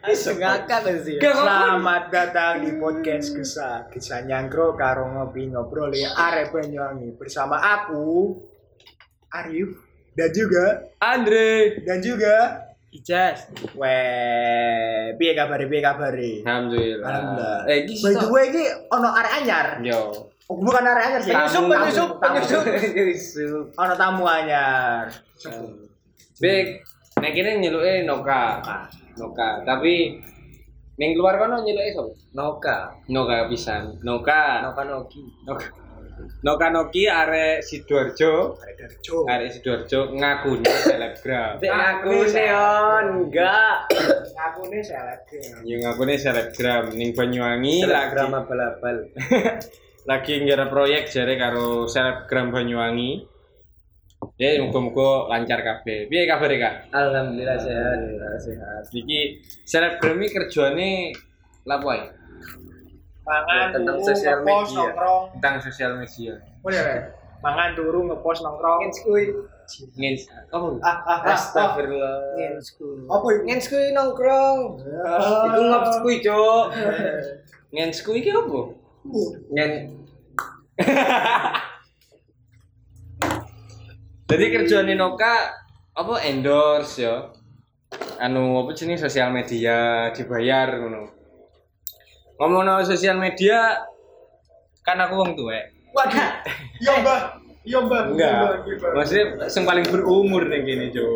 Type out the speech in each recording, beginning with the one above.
ngakak sih. Selamat datang di podcast Kisah Kisah Nyangkro karo ngopi ngobrol ya Arek Banyuwangi bersama aku Arif dan juga Andre. dan juga Ijas. Weh, piye kabare piye kabare? Alhamdulillah. Alhamdulillah. Eh, iki By the way iki ono arek anyar. Yo. Oh, bukan arek anyar sih. Penyusup, penyusup, tamu, penyusup. Ono tamu anyar. Bek, nek kene nyeluke Noka. Noka, tapi ning luar kono nyeluke sapa? Noka. Noka pisan. Noka. Noka Noki. Noka. Noka Noki arek Sidoarjo. Arek Darjo. Arek Sidoarjo ngakune selebgram. Dek aku neon enggak. Aku nih selebgram. Yo ngakune selebgram ning Banyuwangi Telegram lagi abal-abal. lagi ngira proyek jare karo selebgram Banyuwangi. Ya muga-muga lancar kabeh. Piye kabare, Kak? Alhamdulillah sehat. Sehat. Iki selebgram iki kerjane lapo ae? Mangan Tentang sosial ngepost, media. nongkrong. Tentang sosial media. Boleh ya? Mangan turu ngepost nongkrong. Ngenskuy. Ngens oh Ah ah ah. Astagfirullah. Ngenskuy. Apa itu? Ngenskuy nongkrong. Iku ngopskuy, Cuk. ngensku iki opo? Ngen Jadi kerjaan Noka apa endorse ya? Anu apa jenis sosial media dibayar ngono. Ngomong sosial media kan aku wong tuwek. Waduh. Iya, Mbak. Iya, Mbak. Enggak. Iya. Iya. Maksudnya sing paling berumur ning kene, Cuk.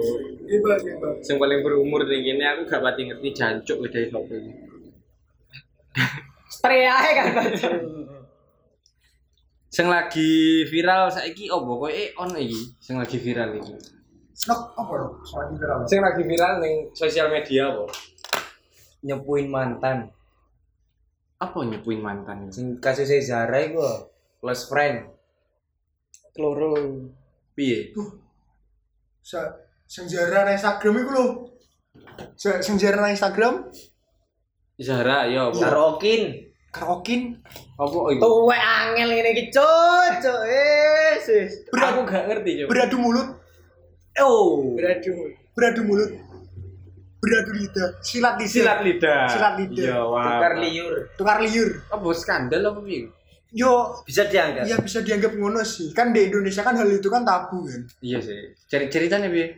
Iya, Mbak. Iya, Mbak. Sing paling berumur ning kene aku gak pati ngerti jancuk dari sapa iki. spray ae kan. Sing lagi viral saiki opo kowe eh on iki sing lagi viral iki. Nok, apa dong? Soal di dalam. Sing lagi viral ning sosial media apa? Nyepuin mantan. Apa nyepuin mantan? Sing kasusnya Zara iku close friend. Kloro. Piye? Se senjara nang Instagram iku lho. Se senjara nang Instagram Zara ya apa? Karokin. Karaokin Apa iki? Tuwe angel ini iki, Cuk. Cuk, eh, sis. Aku gak ngerti, Cuk. beradu mulut, Oh. Beradu. beradu mulut. Beradu lidah, silat lidah. Silat lidah. Silat lidah. Ya, wah. Tukar liur. Tukar liur. Apa skandal apa piye? Yo, Bisa diangkat. ya bisa dianggap ngono sih. Kan di Indonesia kan hal itu kan tabu kan. Iya sih. Cari ceritanya piye?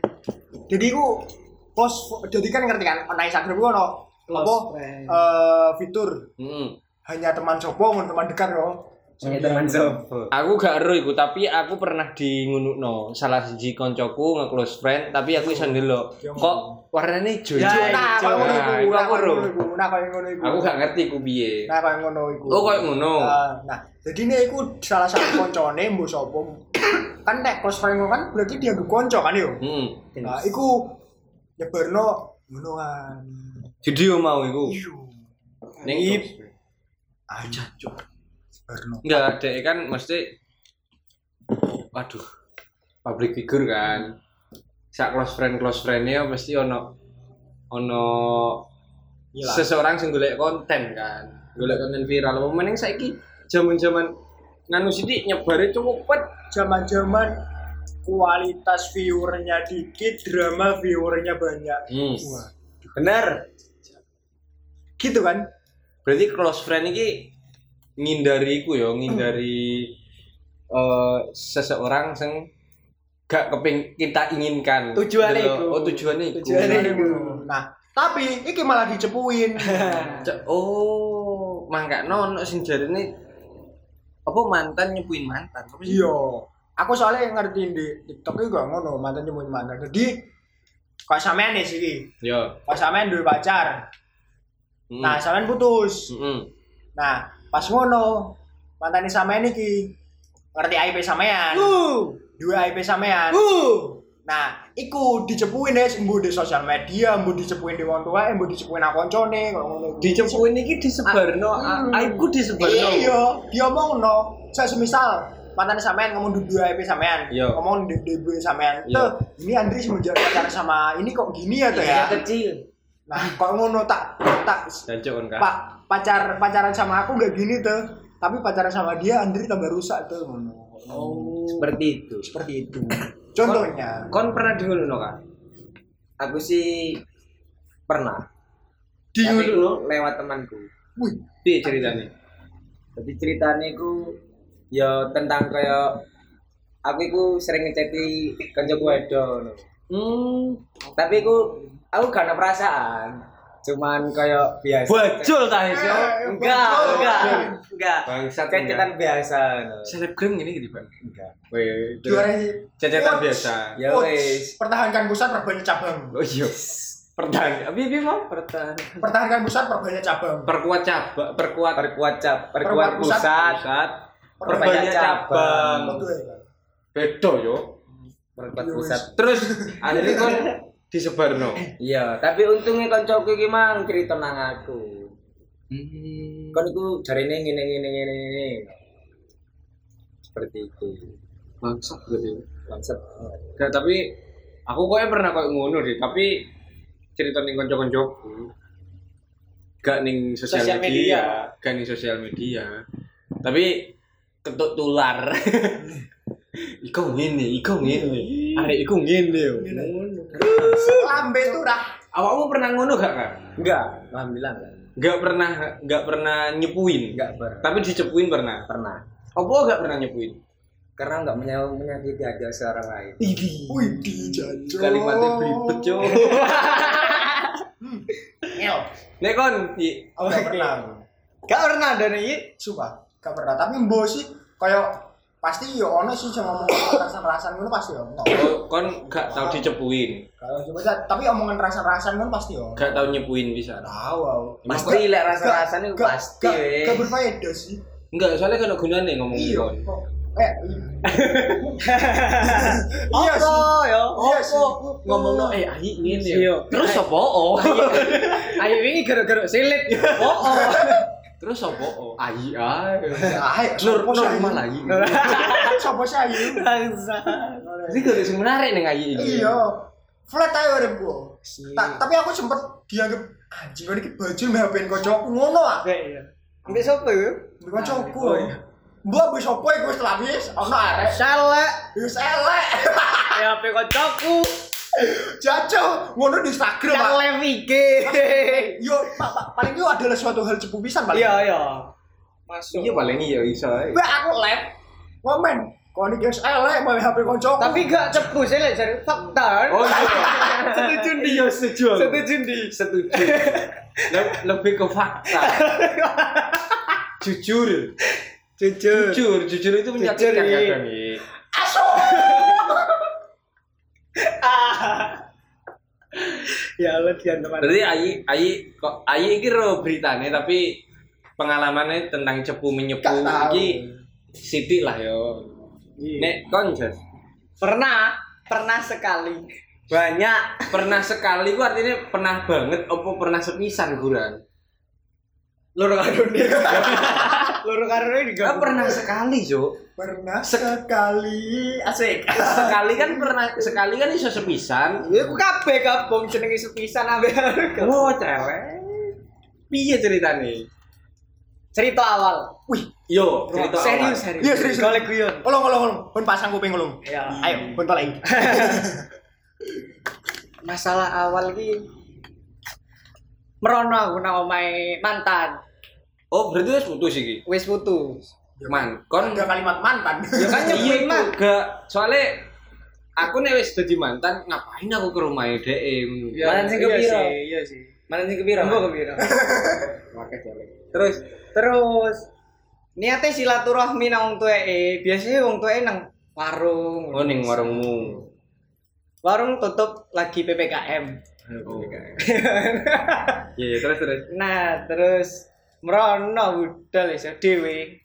Jadi ku post jadi kan ngerti kan nang Instagram ono Close apa eh fitur Heeh. Hanya teman sopo mun teman dekat yo. Ini teman sopo. Aku gak ero iku, tapi aku pernah di ngunukno salah siji koncoku nge-close friend, tapi aku iso ndelok. Kok warnane ijo? Ya, ijo? Nah, koyo ngono Nah, iku, nah aku ero. ngono iku, nah koyo ngono iku. Aku gak ngerti ku piye. Nah, koyo ngono iku. Oh, koyo ngono. Nah, nah, jadi ini iku salah satu koncone mbok sapa. Kan nek close friend kan berarti dia konco kan yo. Heeh. Nah, iku nyebarno ngono kan. Video mau iku. Ning close. Aja cuk. Nyebarno. Enggak, dek kan mesti waduh. Public figure kan. Sak close friend close friend-nya mesti ono ono Iya lah. seseorang sing golek konten kan. Golek konten viral. Apa meneng saiki zaman-zaman nganu sithik nyebare cepet. Zaman-zaman kualitas viewernya dikit, drama viewernya banyak. Hmm. Wah, Bener. gitu kan? Berarti close friend iki ngindari iku ya, ngindari eh seseorang sing gak keping kita inginkan. Tujuannya iku. Oh, tujuannya iku. Tujuannya iku. Nah, tapi iki malah dicepuin. Oh, mangga nono sing jarine apa mantan nyepuin mantan. Apa sih? Iya. Aku soalnya ngerti di TikTok itu gak ngono, mantan nyemuin mantan. Jadi kok sampean nih sih, Yo. kok sampean duwe pacar. Nah, sampean putus. Mm-mm. Nah, pas ngono, mantan sampean iki ngerti IP sampean. Uh. Dua IP sampean. Uh. Nah, iku dicepuin ya, mbu di sosial media, mbu dicepuin di wong tua, mbu dicepuin nang koncone, ngono. Dicepuin iki disebarno, Hmm. aiku disebarno. Iya, diomongno. Saya semisal mantan sampean ngomong di dua IP sampean, Iya. ngomong di dua sampean. Iya. Tuh, ini Andri semenjak pacaran sama ini kok gini ya tuh ya. Iya, kecil. Nah, kok ngono tak tak Jancuk kan pak pacar pacaran sama aku gak gini tuh. Tapi pacaran sama dia Andri tambah rusak tuh ngono. Oh. Seperti itu. Seperti itu. Contohnya. Kon pernah di ngono Kak? Aku sih pernah. Di Tapi ngono. lewat temanku. Wih, Piye ceritane? Jadi ceritanya ku ya tentang kayak aku iku sering ngeceti kancaku wedok. Hmm. Tapi ku aku gak ada perasaan. Cuman kayak biasa. Bajul ta iso. Enggak, enggak, enggak. Bangsat. Kita biasa. selebgram gini gitu, Pak. Enggak. Weh, juara sih. biasa. Ya wes. Pertahankan pusat perbanyak cabang. Oh iya. Pertahan. Abi abi mau pertahan. Pertahankan pusat perbanyak cabang. Perkuat cabang, perkuat Perkuat cap, Perkuat pusat. perbanyak cabang. cabang. Betul ya. Bedo yo. Perkuat Iya, pusat. Terus akhirnya kon disebarno. Iya, tapi untungnya kancaku iki mang cerita nang aku. Hmm. Kon iku jarine ngene ngene ngene ngene. Seperti itu. Bangsat gitu. Bangsat. Gak tapi aku kok pernah koyo ngono deh, tapi cerita ning kanca-kancaku. Gak ning sosial, Sosial media. gak ning sosial media. Tapi ketuk tular. iku ngene, iku ngene. Arek iku ngene yo. Ngono. Lambe tuh dah. Awakmu pernah ngono gak, Kak? Enggak, alhamdulillah enggak. Gak pernah gak pernah nyepuin. Enggak ber Tapi dicepuin pernah. pernah. Apa gak pernah nyepuin? Karena enggak menyakiti menyakiti aja seorang lain. Wih, dijajo. Kalimatnya belibet, Cuk. Ngel. Nek kon, i- Aku gak pernah. Gak pernah ada nih. Sumpah, gak pernah. Tapi mbok sih kayak pasti yo ono sih cuma ngomong rasan-rasan ngono pasti ono. oh, kon gak tau dicepuin. Kalau coba tapi omongan rasan-rasan kan pasti ono. Gak tau nyepuin bisa. Tahu aku. Pasti lek rasa-rasanya Gak- pasti. gak- berfaedah sih. Enggak, soalnya kan gunane ngomong Iya. Eh, iya sih. ya? Iya sih. Ngomong eh ayi ngene. Iya. Terus apa? Oh. Ayo ini gara-gara silit. Oh, oh. Terus? Oh, ayi ae. Ayo, Nur sopo sih normal ayu? ayi. Sopo sih? Bangsa. Jadi gak sing menarik ning ayi iki. Iya. Flat aja uripku. Ta- Tapi aku sempet dianggap anjing kok iki baju mehapin kocokku ngono ah. Iya. Mbak sapa ya? Mbak kocokku. Oh, iya. Mbak wis opo iku wis labis ono arek. Salek. Wis elek. Ya HP kocokku. Jajo ngono di Instagram. Pak. Salek iki. Yo, Pak, Pak, paling itu adalah suatu hal cepu pisan paling. Iya, iya. Masuk. Iya paling iya iso ae. Mbak aku live. Komen. Kok ini guys elek mau HP kocokku. Tapi gak cepu sih lek cari fakta. Oh iya. Setuju di yo setuju. Setuju di. Setuju. Le- Lebih ke fakta. Jujur. Jujur. Jujur, jujur itu menyakitkan kadang asu. Ya Allah kian teman. Berarti Ayi Ayi kok Ayi iki ro beritane tapi pengalamannya tentang cepu menyepu iki sithik lah yo. Nek kon Jas, Pernah, pernah sekali. Banyak. pernah sekali ku artinya pernah banget apa pernah sepisan guran? Loro ini. Loro karo ini Kan pernah sekali, Jo. Pernah sekali asik. Sekali kan pernah sekali kan iso sepisan. Ya aku kabeh kabung jenenge sepisan ambek Oh, cewek. Piye ceritane? cerita awal. Wih, Yo, cerita serius, awal. serius. Iya, serius. Golek guyon. Ulung ulung ulung. Pun pasang kuping ulung. Ya. Ayo, pun tolong. Masalah awal ki merono aku nang omahe mantan. Oh, berarti wis putus iki. Wis putus. Man, kon Ada kalimat mantan. Ya kan iya iku, mah. gak soalnya aku nih wis dadi mantan ngapain aku ke rumah dhek Mantan sing Iya kepiro? sih. Iya sih. Mantan sing kepiro? Mbok kepiro. Pakai cewek. terus Terus niate silaturahmi nang wong tuweke. Biasanya wong tuweke nang warung. oh ning warungmu Warung tutup lagi PPKM. oh. iya iya, terus terus Nah, terus merono budal iso dhewe.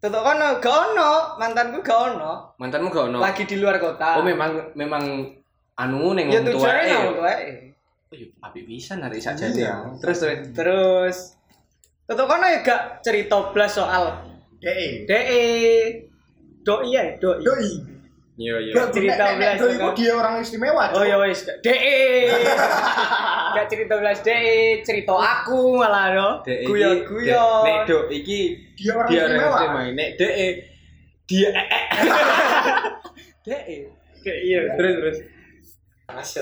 Tutuk kono gak ono, mantanku gak ono. mantanmu gak ono Lagi di luar kota. oh memang memang anu ning ya wong tujuannya tuwae. nang wong tuweke. Oh, iya, api bisa narik saja Iya. terus terus Terus tutuk kono ya gak cerita blas soal DE. DE doi ya, doi. Doi. Iya iya Gak Cerita belas. itu kan? dia orang istimewa. Oh ya wis, DE. Gak cerita belas DE, cerita aku malah no. Guyon-guyon. Dek- nek dok iki Dia orang dia orang istimewa. istimewa nek dek dia eh, eh. dek Kayak iya. terus terus.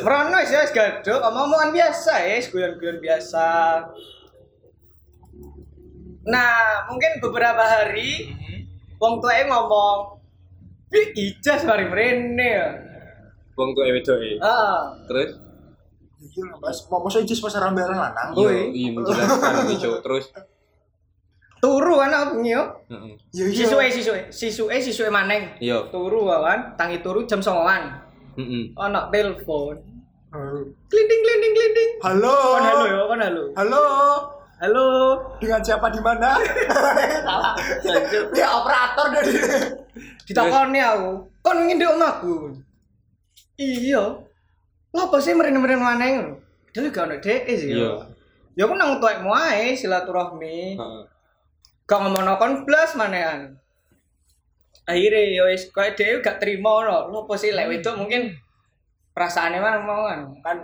Merono ya wis gaduk, omong-omongan biasa ya, guyon-guyon biasa. Nah, mungkin beberapa hari wong tuae ngomong, "Bi ijaz mari mrene ya." Wong tuwa wedoke. Ah, Terus iki Mas, mau mosok ijaz pas rambelan lanang. iya, Woi, iya menjelaskan iki. Terus turu kan aku yo. heeh. Ya sisuke sisuke, sisuke sisuke maneng. Iya. Turu kan, tangi turu jam 09.00. Heeh. Ono telepon. Glinding glinding glinding. Halo. Kon halo ya, kon halo. Halo. Halo. Dengan siapa di mana? Salah. Dia operator dari. Ditakoni aku, kon wingi ndek omahku. Iya. Apa sih meren-meren maneh ngono? Dhewe gak ono dhek sih. Iya. Ya aku nang tuwekmu ae silaturahmi. Heeh. Gak ngomongno kon blas manehan. Akhirnya ya wis koyo dhewe gak trimo no. Lha apa sih lek wedok mungkin perasaannya mana mau kan. Kan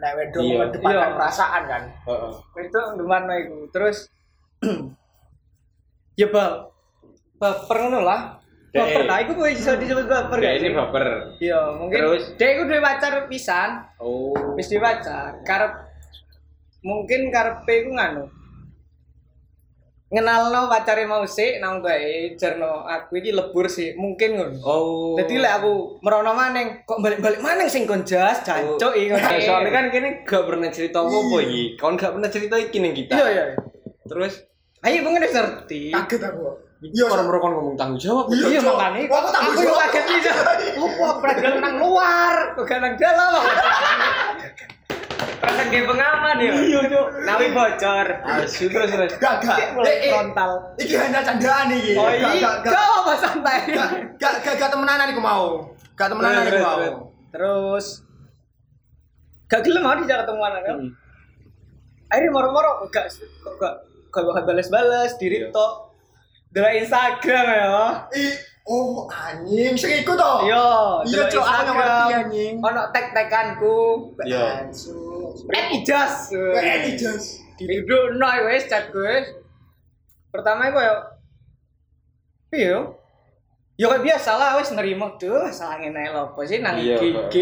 nek wedok Iya. mengedepankan Iya. perasaan kan. Heeh. Wedok ndemarno iku. Terus ya bal. Baper ngono lah. Baper Dek. ta iku kowe iso disebut baper. Ya gak ini sih? baper. Iya, mungkin Terus? iku duwe pacar pisan, Oh. wis duwe pacar. Karep mungkin karepe iku nganu. Ngenalno pacare mau sik nang bae jarno aku iki lebur sih, mungkin ngono. Oh. Jadi lek aku merono maneng, kok balik-balik maneng sing kon jas, jancuk iki ngono. Nah, soalnya kan kini gak pernah cerita apa-apa iki. Kau gak pernah cerita iki ning kita. Iya iya. Terus Ayo wis ngerti. Kaget aku. Iya, orang mereka ngomong tanggung jawab. Iya Cok. makane. Wah, aku tak Aku bisa. yo kaget iki. Opo pernah nang luar, gak nang dalam. Perasaan kayak pengaman ya. Iya, Cuk. Nawi bocor. Asu terus terus. Gak gak. Mulai frontal. Iki hanya candaan iki. Oh Gak, iya, gak, apa santai? gak, gak, gak, temenanan iku mau. Gak temenanan Terus, iku mau. terus, gak gelem mau dijak ketemuan kan? Hmm. Akhirnya moro-moro gak kok gak gak balas-balas Iya. Delok Instagram ya. Ih, oh anjing, sing iku to. Iya, Iya, aku ngerti, Instagram. anjing. Ono tag-taganku. Iya. Eh ijas. Eh, ijas. Diduduk no wis chat gue. Pertama iku yo piye yo? Ya kayak biasa lah wis nerima tuh salah ngene lho apa sih nang Iya, IG.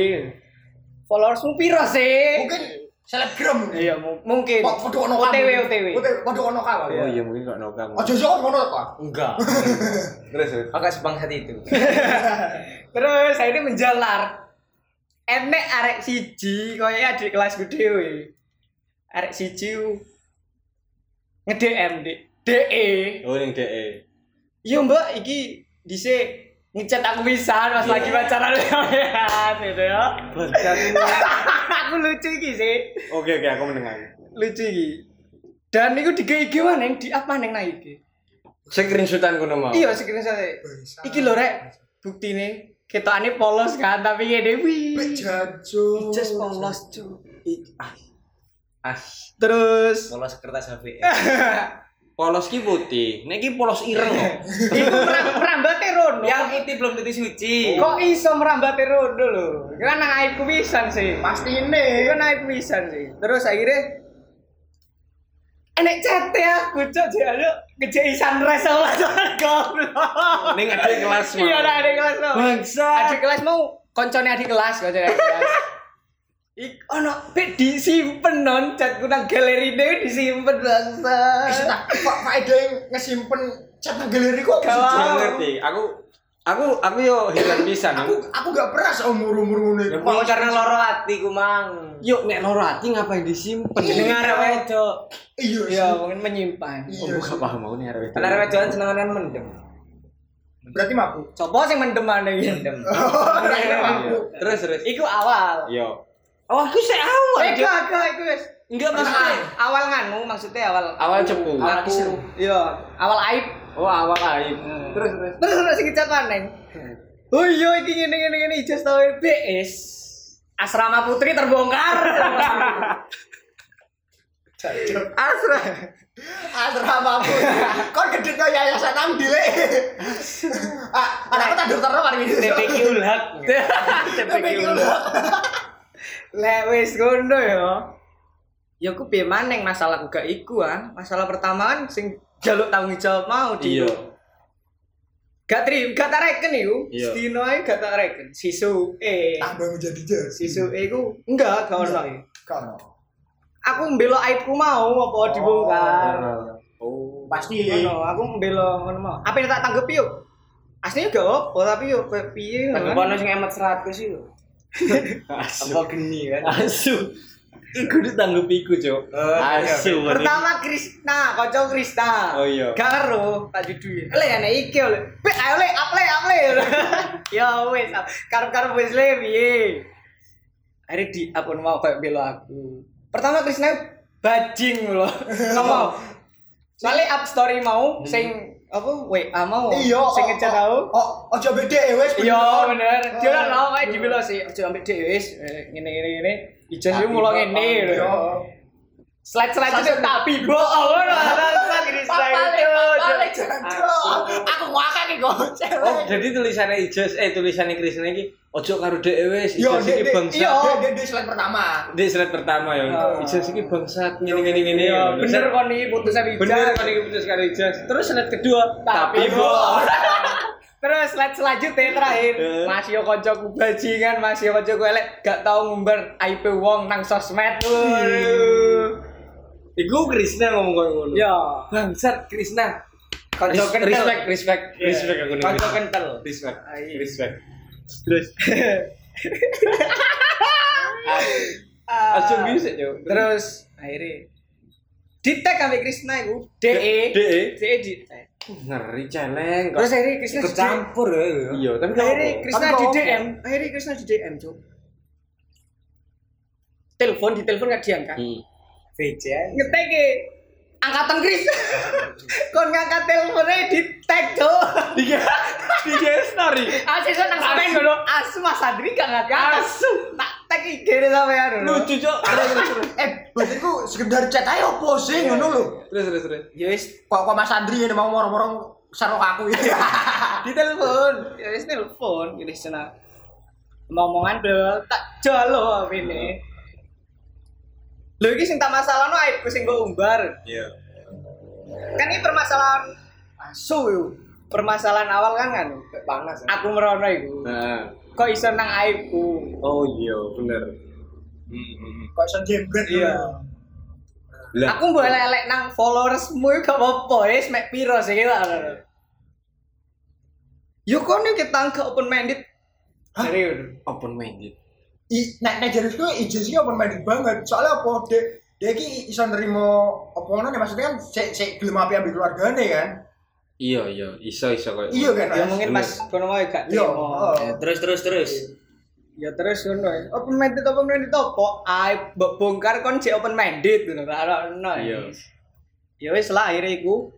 Followersmu piro sih? Mungkin selebgram. Iya, mu- mungkin. Kok padha ono OTW? OTW. Padha ono kamu. Oh iya mungkin gak nokang. Aja sok ngono Pak. Enggak. Terus. Agak sebangsat itu. Terus saya ini menjalar. Enek arek siji koyo adik kelasku dhewe. Arek siji nge-DM di DE. Oh ning DE. Iya mbak, iki dhisik ngechat aku pisan pas lagi pacaran gitu ya. aku lucu iki sih. Oke oke aku mendengar. Lucu iki. Dan iku di IG maneng di up maneng nang IG. Screenshotan kono mau. Iya, screenshot Iki lho rek, buktine ketokane polos kan, tapi ngene wi. Jajo. Just polos, cu. As. Terus Polos kertas HP. Polos ki putih. Nek ki polos ireng kok. iku merambate rono. Yang putih belum tentu suci. Kok iso merambate rono lho? Kan nang aibku pisan sih. Pasti Iku kan aib pisan sih. Terus akhirnya Enek chat ya, aku cok ada ngejai sunrise sama goblok. Ning adik kelas mau. Iya, ada kelas mau. Bangsa. Adik kelas mau koncone adik kelas, koncone adik kelas. Ik ono pe disimpen non chatku nang galeri dhewe disimpen bangsa. Wis tak Pak Pak Ede ngesimpen chat nang galeri kok. Kalau- Gak ngerti. Aku aku aku yo heran pisan. Aku aku gak pernah seumur-umur ngono iku. Mau karena loro hati ku mang. Yuk nek loro hati ngapain disimpen? Dengar wedok. Iya. Iya, sih. mungkin menyimpan. Oh, gue gak paham aku nih arek Karena wedokan senengan mendem. Berarti mabuk. Coba sing mendem ane iki. Mendem. Terus terus. Iku awal. Yo. Oh, aku sih awal. Eh, gak, gak, wis. Enggak Maksudnya maksudnya. awal nganu, maksudnya awal Awal cepu. Awal kisru. Iya, awal aib. Oh, awal aib. Terus terus. Terus terus sing chat maneng. Oh iya iki ngene ngene ngene ijaz tau BS. Asrama Putri terbongkar. Asra. Asrama aku. Kon gede no yayasan nang dhewe. Ah, anakku tak dokter mari ini. TPQ ulhak. TPQ Lek wis ngono ya. Ya ku piye maneng masalahku gak iku kan. Masalah pertama kan sing jaluk tanggung jawab mau di Iya. Gak terima, gak tak reken iku. Iya. Sedino ae gak tak reken. Sisu E. tambah menjadi jas Sisu E ku enggak gak ono kan Aku mbelo aibku mau apa dibongkar. Oh. pasti Ngono, aku mbelo ngono mau. Apa yang tak tanggepi yuk? Aslinya gak apa, tapi yuk kayak piye ngono. Tanggapan sing emet 100 itu. Asu. Apa geni kan? Asu. Iku ditanggepi iku, Cuk. Asu. Pertama Krisna, kocok Krisna. Oh, iya. Gak karo tak judul. Le ana iki le. Pe ayo le, up le, up le. Ya wis, up. karep-karep wis le piye. Akhirnya di apa mau kayak bela aku. Pertama Krisna bajing lho. Ngomong. Soalnya up story mau sing apa WA mau iya sing ngechat aku. oh ojo beda ya wes Iya bener. Dia kan tau kayak dibela sih. Ojo ambek dhek wis ngene ngene ngene. Ijaz yo mulo ngene lho. Slide slide itu tapi bohong ngono alasan Krisna itu. aku ngakak nih kok Oh, jadi tulisannya Ijaz eh tulisannya Krisna iki ojo karo dhek wis. Ijaz iki dia, bangsa. iya, dia slide pertama. Di slide pertama ya. Ijaz iki bangsat ngene ngene ngene. Iya, bener kon iki putusan Ijaz. Bener kan iki putus karo Ijaz. Terus slide kedua tapi bohong. Terus slide selanjutnya terakhir masih yo kancaku bajingan, masih yo kancaku elek gak tau ngumbar IP wong nang sosmed. Waduh. Iku Krisna ngomong koyo ngono. Ya, Bangsat Krisna. kanca Res- kental. respect, respect, Iya. respect aku nih. Kanca kental. Respect, Ayo. respect. Terus Ah. aja bisa yo. Terus akhirnya di tag ambek Krisna iku DE DE. DE di tag. Ngeri celeng kok. Terus akhirnya Krisna Ikut di- campur ya. ya. Iya, tapi gak akhirnya. Krisna di DM akhirnya Krisna di DM cuk telepon di telepon gak diangkat Hmm. VJ. ngetek angkatan Kris kon ngangkat teleponnya di tag cuk Tiga tiga story. asyik so nang sampean ngono asu Mas Adri gak ngangkat asu tak tag IG ne sampean lho Lucu cok. Terus terus terus. Eh, berarti ku sekedar chat aja apa sih ngono lho. Terus terus terus. ya wis Kok kok Mas Andri ini mau moro-moro sarung aku itu. di telepon ya wis telepon jadi sana ngomongan bel tak jalo ini Lho iki sing tak masalah no aibku sing gue umbar. Iya. Kan ini permasalahan asu yo. Permasalahan awal kan kan Panas. ya. aku merono iku. Nah. Kok iso nang aibku? Oh iya, bener. Hmm, hmm, hmm. Kok iso jembret. Iya. Lah, Aku boleh elek nang followersmu gak apa-apa, wis mek piro sih kita. Yo kon iki tangga open minded. Serius. open minded. I nek nek jadi ku ijo sih open minded banget. Soalnya apa dek dia ki iso nerimo apa nih, maksudnya kan sik sik gelem api ambil keluargane kan. Iya, iya, iso iso koyo. Iya kan. Ya Mas? mungkin pas kono wae gak Iya. oh. Ya, Terus terus terus. Ya terus ngono ya. Open minded open minded apa? Aib mbok bongkar kon jek open minded ngono ra ono. Iya. Ya wis lah akhirnya iku.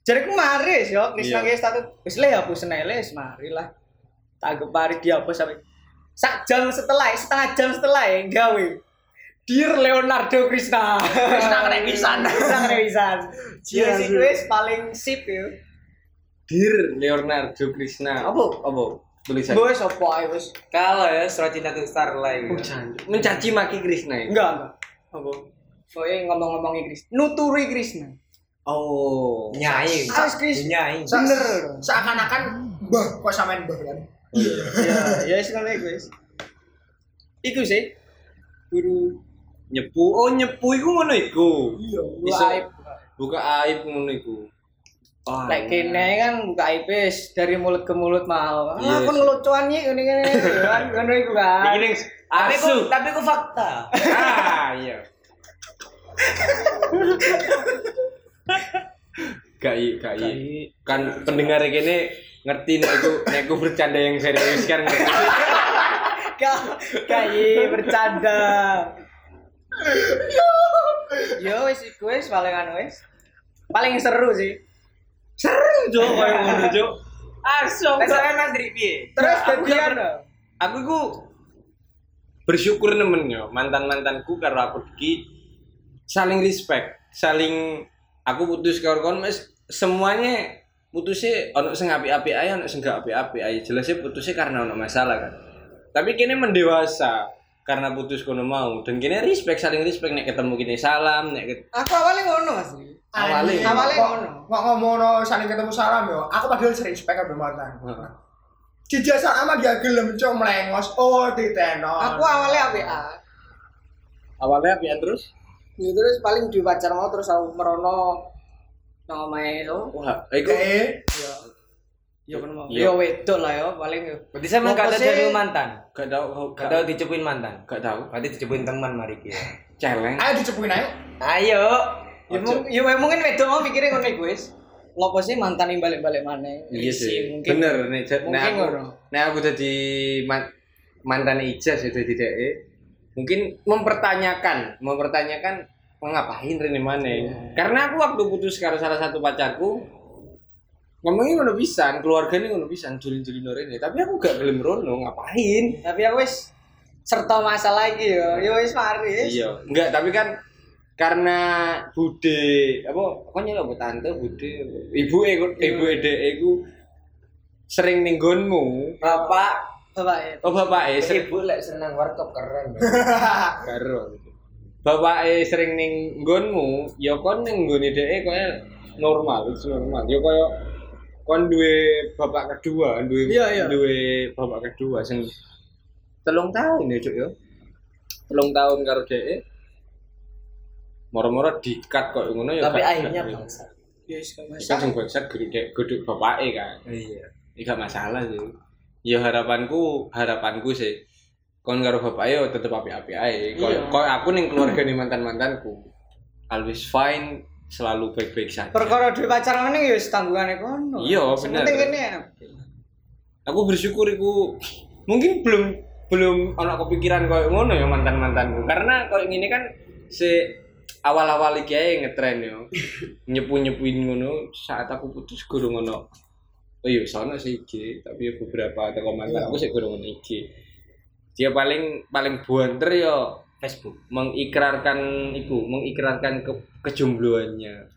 Jariku mari yo, Krisna Iya. ki status wis le hapus nele wis mari lah. Tak gepari dihapus sampai sak jam setelah, setengah jam setelah ya gawe. Dear Leonardo Krishna. Krisna kena pisan. Krisna kena pisan. Iya, Ya sih iya. wis paling sip yo. Dear Leonardo Krishna. Apa? Apa? Tulisan. Bos apa ae wis. Kalau ya surat cinta ke Starlight. Oh, cantik. Mencaci maki Krishna ya? Enggak, enggak. Apa? Pokoknya ngomong-ngomongin Krishna. Nuturi Krishna. Oh. Nyai. Harus Krishna. Nyai. Bener. Seakan-akan mbah kok samain mbah kan. Ya, ya wis ngono iku wis. Iku sih. Guru Nyepu. Oh, nyepu iku ngono iku. Iya. Iso. aib. Buka aib ngono iku. Wah. Lek kene kan buka wis dari mulut ke mulut mau. Ah, Iya kon sih. ngelucuan iki ngene ngene kan ngono iku kan. Iki ning Tapi asu. ku tapi ku fakta. Ah, iya. Gak iya, gak iya. Kan pendengar kene ngerti nek aku nek aku bercanda yang serius kan kayak bercanda. Yo wis iku wis paling anu wis. Paling seru sih. Seru jo koyo ngono jo. Asu. Tes sampean Mas Dri piye? Terus gak jadian. per- Aku ku bersyukur nemen yo mantan-mantanku karo aku iki saling respect, saling aku putus karo kon mes semuanya putusnya ono sing apik-apik ae ono sing gak apik-apik ae jelasnya putusnya karena ono masalah kan tapi kini mendewasa karena putus kono mau dan kini respect saling respect nek ketemu kini salam nek ket- Aku awalnya ngono Mas. Awalnya. Awalnya ngono. Kok ngomongno saling ketemu salam yo. Aku padahal sering spek ambek mantan. Heeh. Dijasa ama dia gelem cok melengos. Oh, diteno. Aku awalnya ABA. awalnya apian terus Ya terus paling di pacar mau terus aku merono nang omahe lo. wah iku Eh, Ya. Ya kan mau. Iya. Ya wedok lah ya paling ya. Berarti saya gak tahu jadi mantan. gak tau Gak tahu dicepuin mantan. gak tau Berarti dicepuin teman mari ki. celeng ayo dicepukin ayo. Ayo. Ya, ya mungkin wedok mau mikirnya ngono iku wis. Ngopo sih mantan yang balik-balik mana? iya sih mungkin. bener nek Mungkin aku ngono. nek aku jadi man, mantan Ijaz itu di DE mungkin mempertanyakan mempertanyakan mau ngapain Rene mana karena aku waktu putus karo salah satu pacarku ngomongin ngono pisan keluarganya ngono pisan julin-julin Rene tapi aku gak gelem rono ngapain? Tapi aku wis serta masalah lagi yo. Ya wis mari. iya. Enggak tapi kan karena bude apa kok nyelo apa tante bude. Ibu e ibu ede iku sering ning nggonmu. Bapak, Bapak ya. oh bapak e sering. ibu lek seneng warkop keren. karo. Bapak e sering ning nggonmu ya kon ning nggone dhek koyo normal itu normal. Ya koyo kon duwe bapak kedua duwe Iya, iya. duwe bapak kedua sing telung tahun ya cuk ya telung tahun karo dhek moro-moro dikat kok ngono ya Tapi akhirnya bangsa. Ya wis gak kan masalah. bangsat gede gede bapake kan Iya. Ya gak masalah sih. Ya harapanku, harapanku sih. Kon karo bapak yo tetep api-api ae. Kok Iya. kok aku ning keluarga nih mantan-mantanku. Always fine, selalu baik-baik saja. Perkara duwe pacar ngene ya wis tanggungane kono. Iya, bener. penting kene ya. Aku bersyukur iku mungkin belum belum ana kepikiran koyo ngono ya mantan-mantanku. Karena koyo ngene kan si awal-awal iki ae ngetren yo. Nyepu-nyepuin ngono saat aku putus gurung ngono. Oh iya, sono sih IG, tapi beberapa teko mantan aku sih gurung ngono IG. Dia paling paling buanter yo Facebook. mengikrarkan iku, mengikrarkan ke kejombloannya.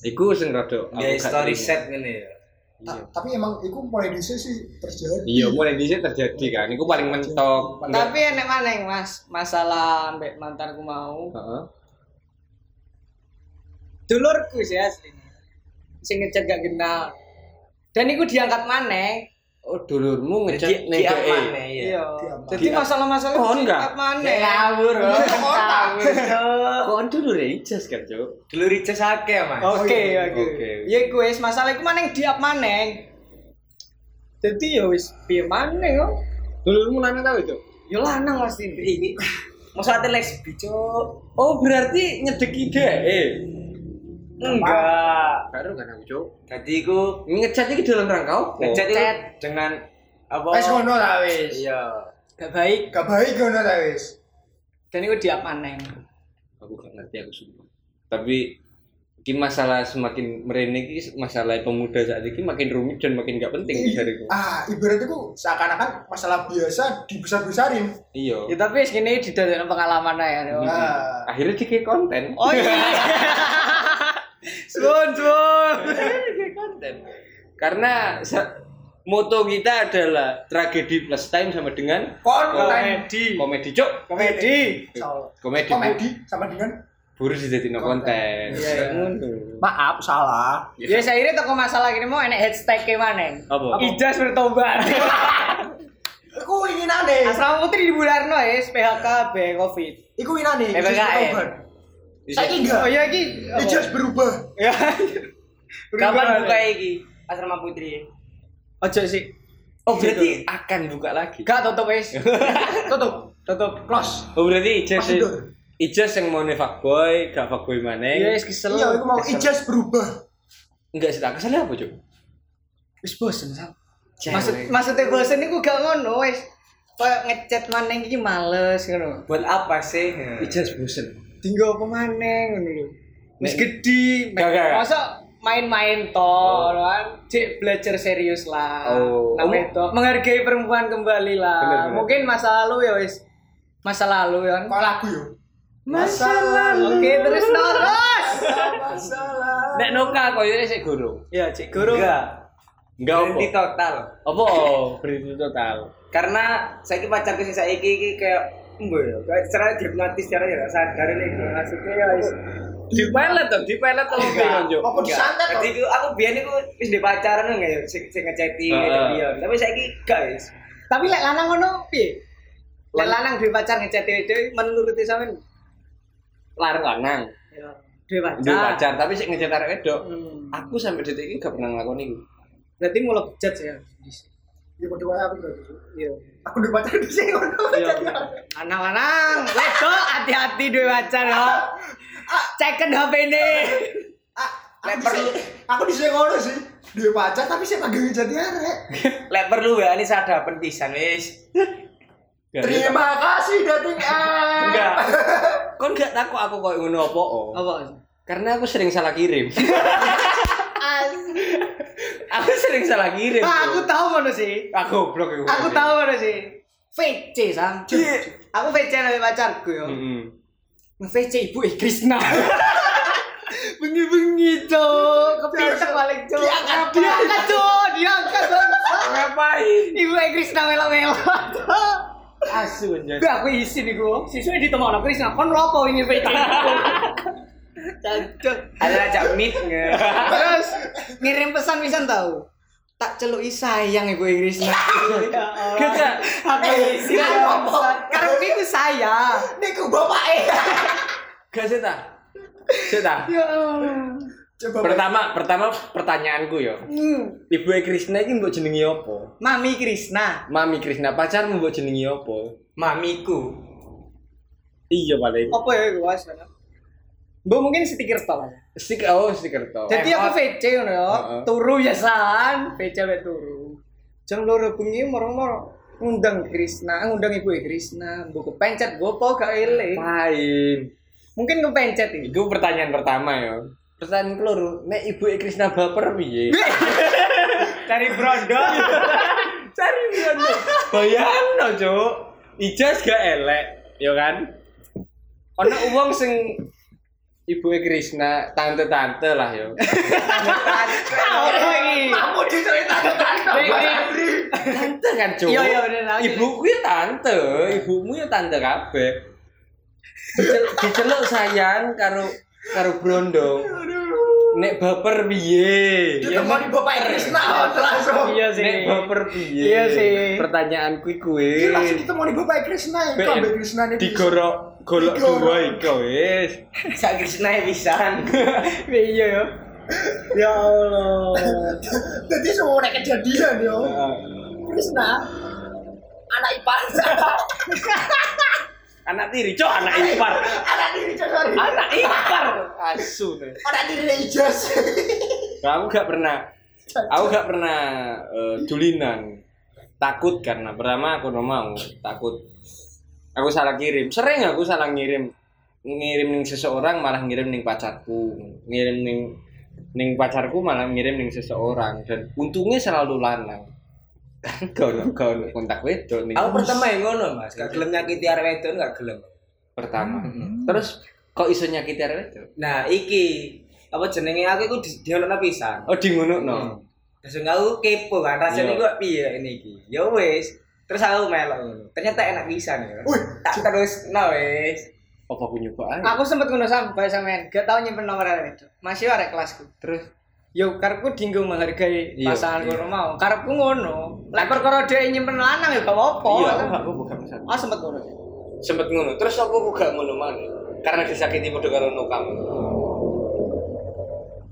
Iku sing rada gak story set ngene ya. Iya. Ta- Tapi emang itu mulai dhisik sih terjadi. Iya, mulai dhisik terjadi kan. Iku paling mentok. Tapi enek maneh Mas, masalah ambek mantanku mau. Heeh. Dulurku sih asli. Sing ngechat gak kenal. Dan iku diangkat maneh. Oh, dulurmu ngechat ning ya? Iya. Diangkat. Jadi masalah-masalah Oh, enggak? diangkat maneh. Ngawur. Kok dulur ijas kan, Cuk? Dulu Ricis akeh, Mas. Oke, iya. oke. Ya iku wis masalah iku maneh diap maneh. Jadi ya wis piye maneh kok. Dulurmu lanang tau itu? Ya lanang pasti ini. Masa ate lesbi, Cuk. Oh, berarti nyedeki DE. Enggak. Karo kan aku, Cuk. Jadi iku Ngechat iki dalam rangka apa? ngechat dengan apa? Wes ngono ta wis. Iya. Gak baik. Gak baik ngono ta wis. Dan iku diap maneh. Aku gak ngerti aku sumpah. Tapi iki masalah semakin merene iki masalah pemuda saat ini makin rumit dan makin gak penting jariku. Ah, ibaratnya ku seakan-akan masalah biasa dibesar-besarin. Iya. Ya tapi wis kene didadekno pengalaman ae. ya. Nah, Akhirnya dikit konten. Oh iya. Sun, sun. Konten. Karena moto kita adalah tragedi plus time sama dengan Komedi. komedi cok Komedi. Komedi, komedi sama dengan buru jadi no konten Iya, iya. Ngono. maaf salah. Ya saya toko masalah gini mau enek hashtag ke mana? Apa? Ijas bertobat. Iku inginane. Asrama Putri di Bularno ya, PHK, B, Covid. Iku inane. PPKM. Bertobat. Saiki enggak. Oh iya ki. Ijaz berubah. Ya. Kapan buka iki? Asrama Putri. Ojo sih. oh berarti akan buka lagi Gak tutup wis. tutup, tutup, close. oh berarti ijaz ijaz yang mau fuckboy gak fuckboy Iya, maneng wis kesel. Iya, iku mau ijaz berubah. enggak sih tak keselnya apa cok Wis bosen sam. Maksud maksudnya bosen iku gak ngono wis. Kayak ngechat maneng iki males ngono. Buat apa sih? ijaz bosen Tinggal apa maneng ngono lho. Wis gak. Masa main-main toh kan cek belajar serius lah Oh. namanya menghargai perempuan kembali lah Bener, bener. mungkin masa lalu ya wis masa lalu ya kan Kok lagu yo? masa lalu oke terus terus Masalah. nek noka koyo sik gurung ya cek guru Enggak. enggak Berhenti total. apa oh, berhenti total Karena saiki pacarku sing saiki iki kayak Mbak ya, kayak secara dihipnotis secara ya sadar ini maksudnya ya wis. Di pelet tuh, di pelet tuh Enggak. yo. Apa disantet Jadi kok? aku aku biyen iku wis di pacaran nggak ya sing sing ngeceti dia. Tapi saiki guys. Tapi lek lanang ngono piye? Lek lanang duwe pacar ngechat dhewe menurut sampean Larang lanang. ya duwe pacar. Duwe pacar, tapi sik ngecet arek wedok. Hmm. Aku sampai detik ini gak pernah ngelakuin itu. Berarti mulai bejat ya. Ya kok diwae aku. Iya. Aku udah pacar di sini ngono. Iya. Lanang-lanang, wedok hati-hati duwe pacar ya. Ceken HP ini. Lek perlu aku di sini ngono sih. Dia pacar tapi saya kagak jadi arek. Lek perlu ya ini sadar pisan wis. Terima kasih dating ah. Enggak. Kon gak takut aku kok ngono apa? oh? Apa? Karena aku sering salah kirim. aku sering salah kirim. Ah, aku tahu mana sih. Aku goblok iku. Aku tahu mana sih. VC sam. Aku VC nabi pacarku yo. Heeh. Nge-VC ibu eh Krisna. Bengi-bengi cok, kepitak balik cok. Diangkat, diangkat cok, diangkat cok. Ngapain? Ibu eh Krisna melo-melo. cok. Asu anjir. Gak aku isi nih gua. Siswa di teman aku Krisna, kon lopo ini VC. Cok. Ada ajak meet nge. Terus ngirim pesan pisan tahu. Tak celuk sayang ibu eh isi Eh, apa? Karena itu saya. Niku bapake. Gak sih ta? Sih ta? Ya Allah. Coba Pertama, pertama pertanyaanku yo. Hmm. Ibu Krisna iki mbok jenengi apa? Mami Krisna. Mami Krisna pacarmu mbok jenengi apa? Mamiku. Iya paling. Apa ya gua sana? Mbak mungkin stiker tol aja. Stik oh stiker to. Jadi aku VC ngono ya. Heeh. Turu ya san, VC we turu. Jam loro bengi moro-moro ngundang Krisna, ngundang Ibu Krisna, mbok kepencet gopo gak eling. Ngapain? Mungkin kepencet iki. Itu pertanyaan pertama ya. Pertanyaan keloro, nek ibu Krisna baper piye? Cari brondo. Cari ngono. Bayangno, Cuk. Ijaz gak elek, ya kan? Ono wong sing ibu Krisna tante-tante lah ya. Apa iki? Kamu diceritakan Tante kan, Cuk. Iya, iya, bener, aku- Ibuku ya tante, ibumu ya tante kabeh. Dicel- Diceluk sayang karo karo brondong. Nek baper piye? Ditemani bapak Krisna langsung. Iya Nek baper piye? Iya sih. Pertanyaanku kuwi. Iki langsung ditemani bapak Krisna Be- iku ambek Krisna nih. digorok golok dua iku wis. Sak Krisna pisan. Iya ya. Ya Allah. Jadi semua nek kejadian yo. Krisna anak ipar. Anak tiri, cok anak ipar. Anak diri sorry. Anak ipar. Asu nih. Anak diri ijaz. Nah, aku gak pernah aku gak pernah eh, dulinan. Takut karena pertama aku no mau, takut aku salah kirim. Sering aku salah ngirim ngirim ning seseorang malah ngirim ning pacarku. Ngirim ning ning pacarku malah ngirim ning seseorang dan untungnya selalu lanang. Kan gak ono gak ono kontak wedok ning Aku pertama yang ngono, Mas. Gak gelem nyakiti arek wedok gak gelem. pertama. Terus kok iso nyakiti arek wedok? Nah, iki apa jenenge aku iku di diono pisan. Oh, di ngono no. Terus aku kepo kan rasanya Iya. gua piye ini iki. Ya wis. Terus aku melok ngono. Ternyata enak pisan ya. Wih, Tak terus no wis. Apa aku nyoba aja? Aku sempet ngono sampai sampean, gak tau nyimpen nomor arek itu. Masih arek kelasku. Terus Yo karepku dinggo menghargai Iya, pasangan iya. kono mau. Karepku ngono. Lek perkara dhek nyimpen lanang ya gak apa-apa. iya, aku gak masalah. Ah sempet ngono. sempet ngono terus aku gak ngono mana karena disakiti padha karo no kamu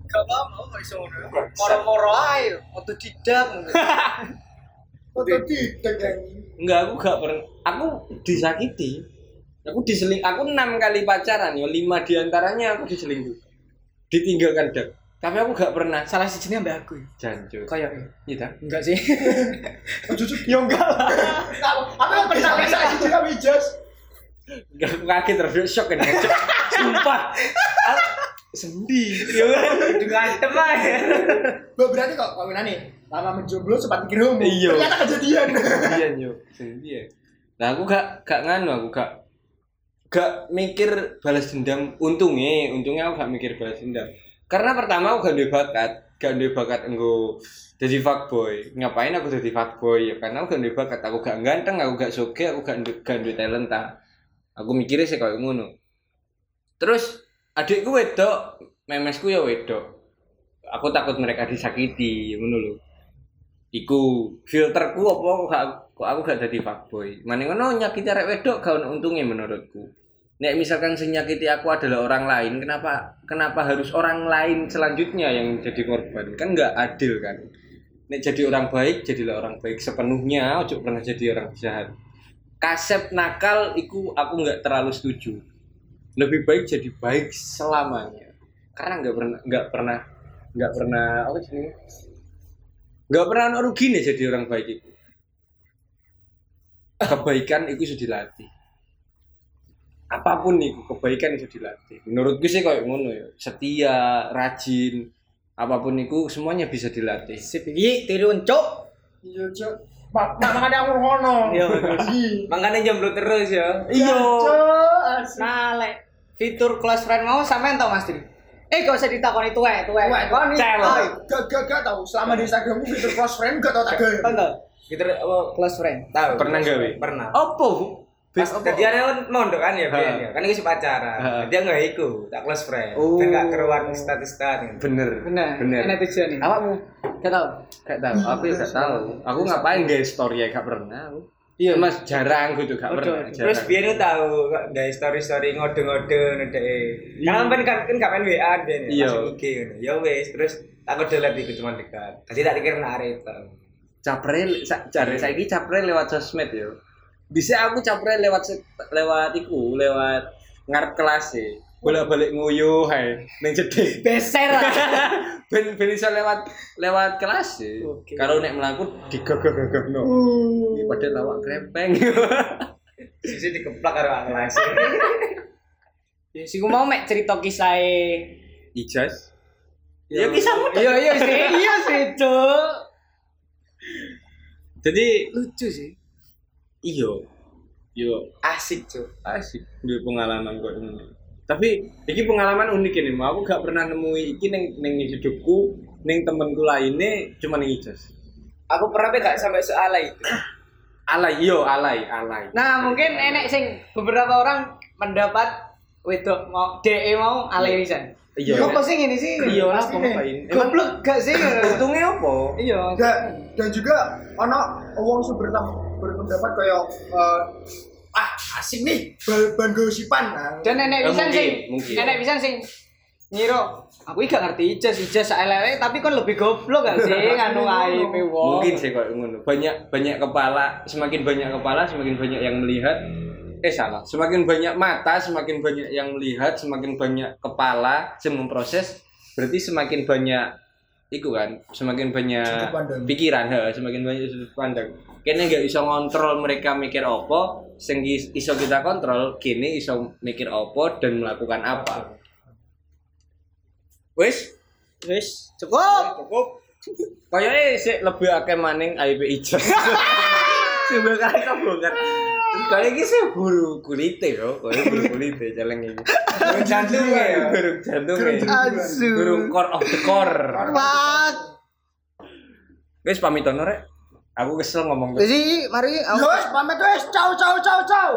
Gak apa-apa kok iso ngono. Moro-moro ae, otodidak. Foto tidak kan. enggak aku gak pernah aku disakiti aku diseling aku enam kali pacaran ya lima di antaranya aku diselingkuh ditinggalkan dak tapi aku gak pernah Salah sijine ambek aku. jancu Kayak iya ta? enggak sih. Jujur. Yo enggak lah. Apa yang pernah bisa gitu ya ijaz? Gak aku kaget terus shock kan Cuk. sumpah Ah, sendi ya kan Dengan ae. Mbak berarti kok kawinan nih lama menjomblo sempat mikir homo. Iya. Ternyata kejadian. iya nyo sendi ya nah aku gak gak nganu aku gak gak mikir balas dendam untungnya untungnya aku gak mikir balas dendam karena pertama aku gak bakat gak bakat enggo jadi fuckboy ngapain aku jadi fuckboy ya karena aku gak bakat aku gak ganteng aku gak soge aku gak gak talenta Aku mikirnya sih kayak ngono. Terus adikku wedok, memesku ya wedok. Aku takut mereka disakiti, ngono lho. Iku filterku apa kok gak- aku gak jadi fuckboy. Mane ngono nyakiti arek wedok gak untungnya menurutku. Nek misalkan sing nyakiti aku adalah orang lain, kenapa kenapa harus orang lain selanjutnya yang jadi korban? Kan nggak adil kan. Nek jadi orang baik, jadilah orang baik sepenuhnya, ojo pernah jadi orang jahat. Kasep nakal, iku aku nggak terlalu setuju. Lebih baik jadi baik selamanya. Karena nggak pernah nggak pernah nggak pernah apa sih? Nggak pernah rugi nih jadi orang baik itu. Kebaikan itu sudah dilatih apa pun nih kebaikan itu dilatih menurutku sih kayak ngono ya setia rajin apa pun itu semuanya bisa dilatih Sip iki tirun cuk. Iya, Cuk. Mak mak makanya aku ngono. Iya. Makanya jomblo terus ya. iya Cuk, asik. Nah, lek fitur close friend mau sampean tau Mas Dri. Eh, gak usah ditakoni tuwe, tuwe. Wah, Kon Gak gak gak tahu. Selama di Instagramku fitur close friend gak tau tak gaya. tau? Apa? Close friend. Tahu. Pernah gawe? Pernah. opo Pas jadi ada kan mondok kan ya, Ha. Bian ya. Kan iki pacaran. Ha. Dia enggak iku, tak close friend. Oh. Ben gak keruan status-status. bener Bener. bener Enak tujuan ini. awakmu Gak tau. gak tahu aku ya gak tahu aku ngapain guys story ya gak pernah aku Iya. mas jarang gitu gak Waduh, pernah Terus jarang. biar lu tahu dari story story ngode ngode ngode. Karena kan kan kan gak main WA biar Iya. masuk IG ngono. Ya wes terus tak delete iku cuma dekat. Tadi tak dikira nak areta. capre cari saya ini capre lewat sosmed ya bisa aku capre lewat lewat iku lewat ngarep kelas sih bolak balik nguyuh hai neng jeding Beser lah. ben ben iso lewat lewat kelas sih Oke. kalau nek melaku digagah-gagah no padahal lawak krempeng Sisi dikeplak karo kelas. Ya sing mau mek cerita kisah ijas ya kisahmu Iya iya sih, iya sih, Cuk. jadi Lucu sih. Iyo yo Asik, Cuk. asik dua pengalaman kok ini tapi ini pengalaman unik ini mau aku gak pernah nemui iki neng neng hidupku neng temenku lainnya cuma neng ijas Aku pernah pe gak sampai soalnya itu. alay iyo alay alay Nah, mungkin enek sing beberapa orang mendapat wedok mau DE mau alay pisan. iya Kok sing ini sih? iya lah Pasti ngapain Goblok gak sih? untungnya apa Iya. Dan dan juga ono wong sing bertam- berpendapat kayak eh, ah asik nih bal ban gosipan. Nah, Dan Eh, enek pisan mungkin, sing mungkin. enek pisan sing ngiro aku gak ngerti ijaz ijaz saelele tapi kan lebih goblok gak sih nganu aib wong. mungkin sih kok ngono banyak banyak kepala semakin banyak kepala semakin banyak yang melihat eh salah semakin banyak mata semakin banyak yang melihat semakin banyak kepala yang memproses berarti semakin banyak itu kan semakin banyak pikiran he, semakin banyak sudut pandang. Kene nggak bisa ngontrol mereka mikir apa sing is- iso kita kontrol kini iso mikir apa dan melakukan apa. Wes Wis, cukup. cukup. Kayaknya sih lebih akeh maning aib ijaz coba kali kabongkar kayak gitu sih buru kulite kok kayak buru kulite celeng ini Burung jantung ya. burung jantung ya burung core of the core Mak. guys pamit rek aku kesel ngomong Jadi mari wes pamit wes. Ciao ciao ciao ciao.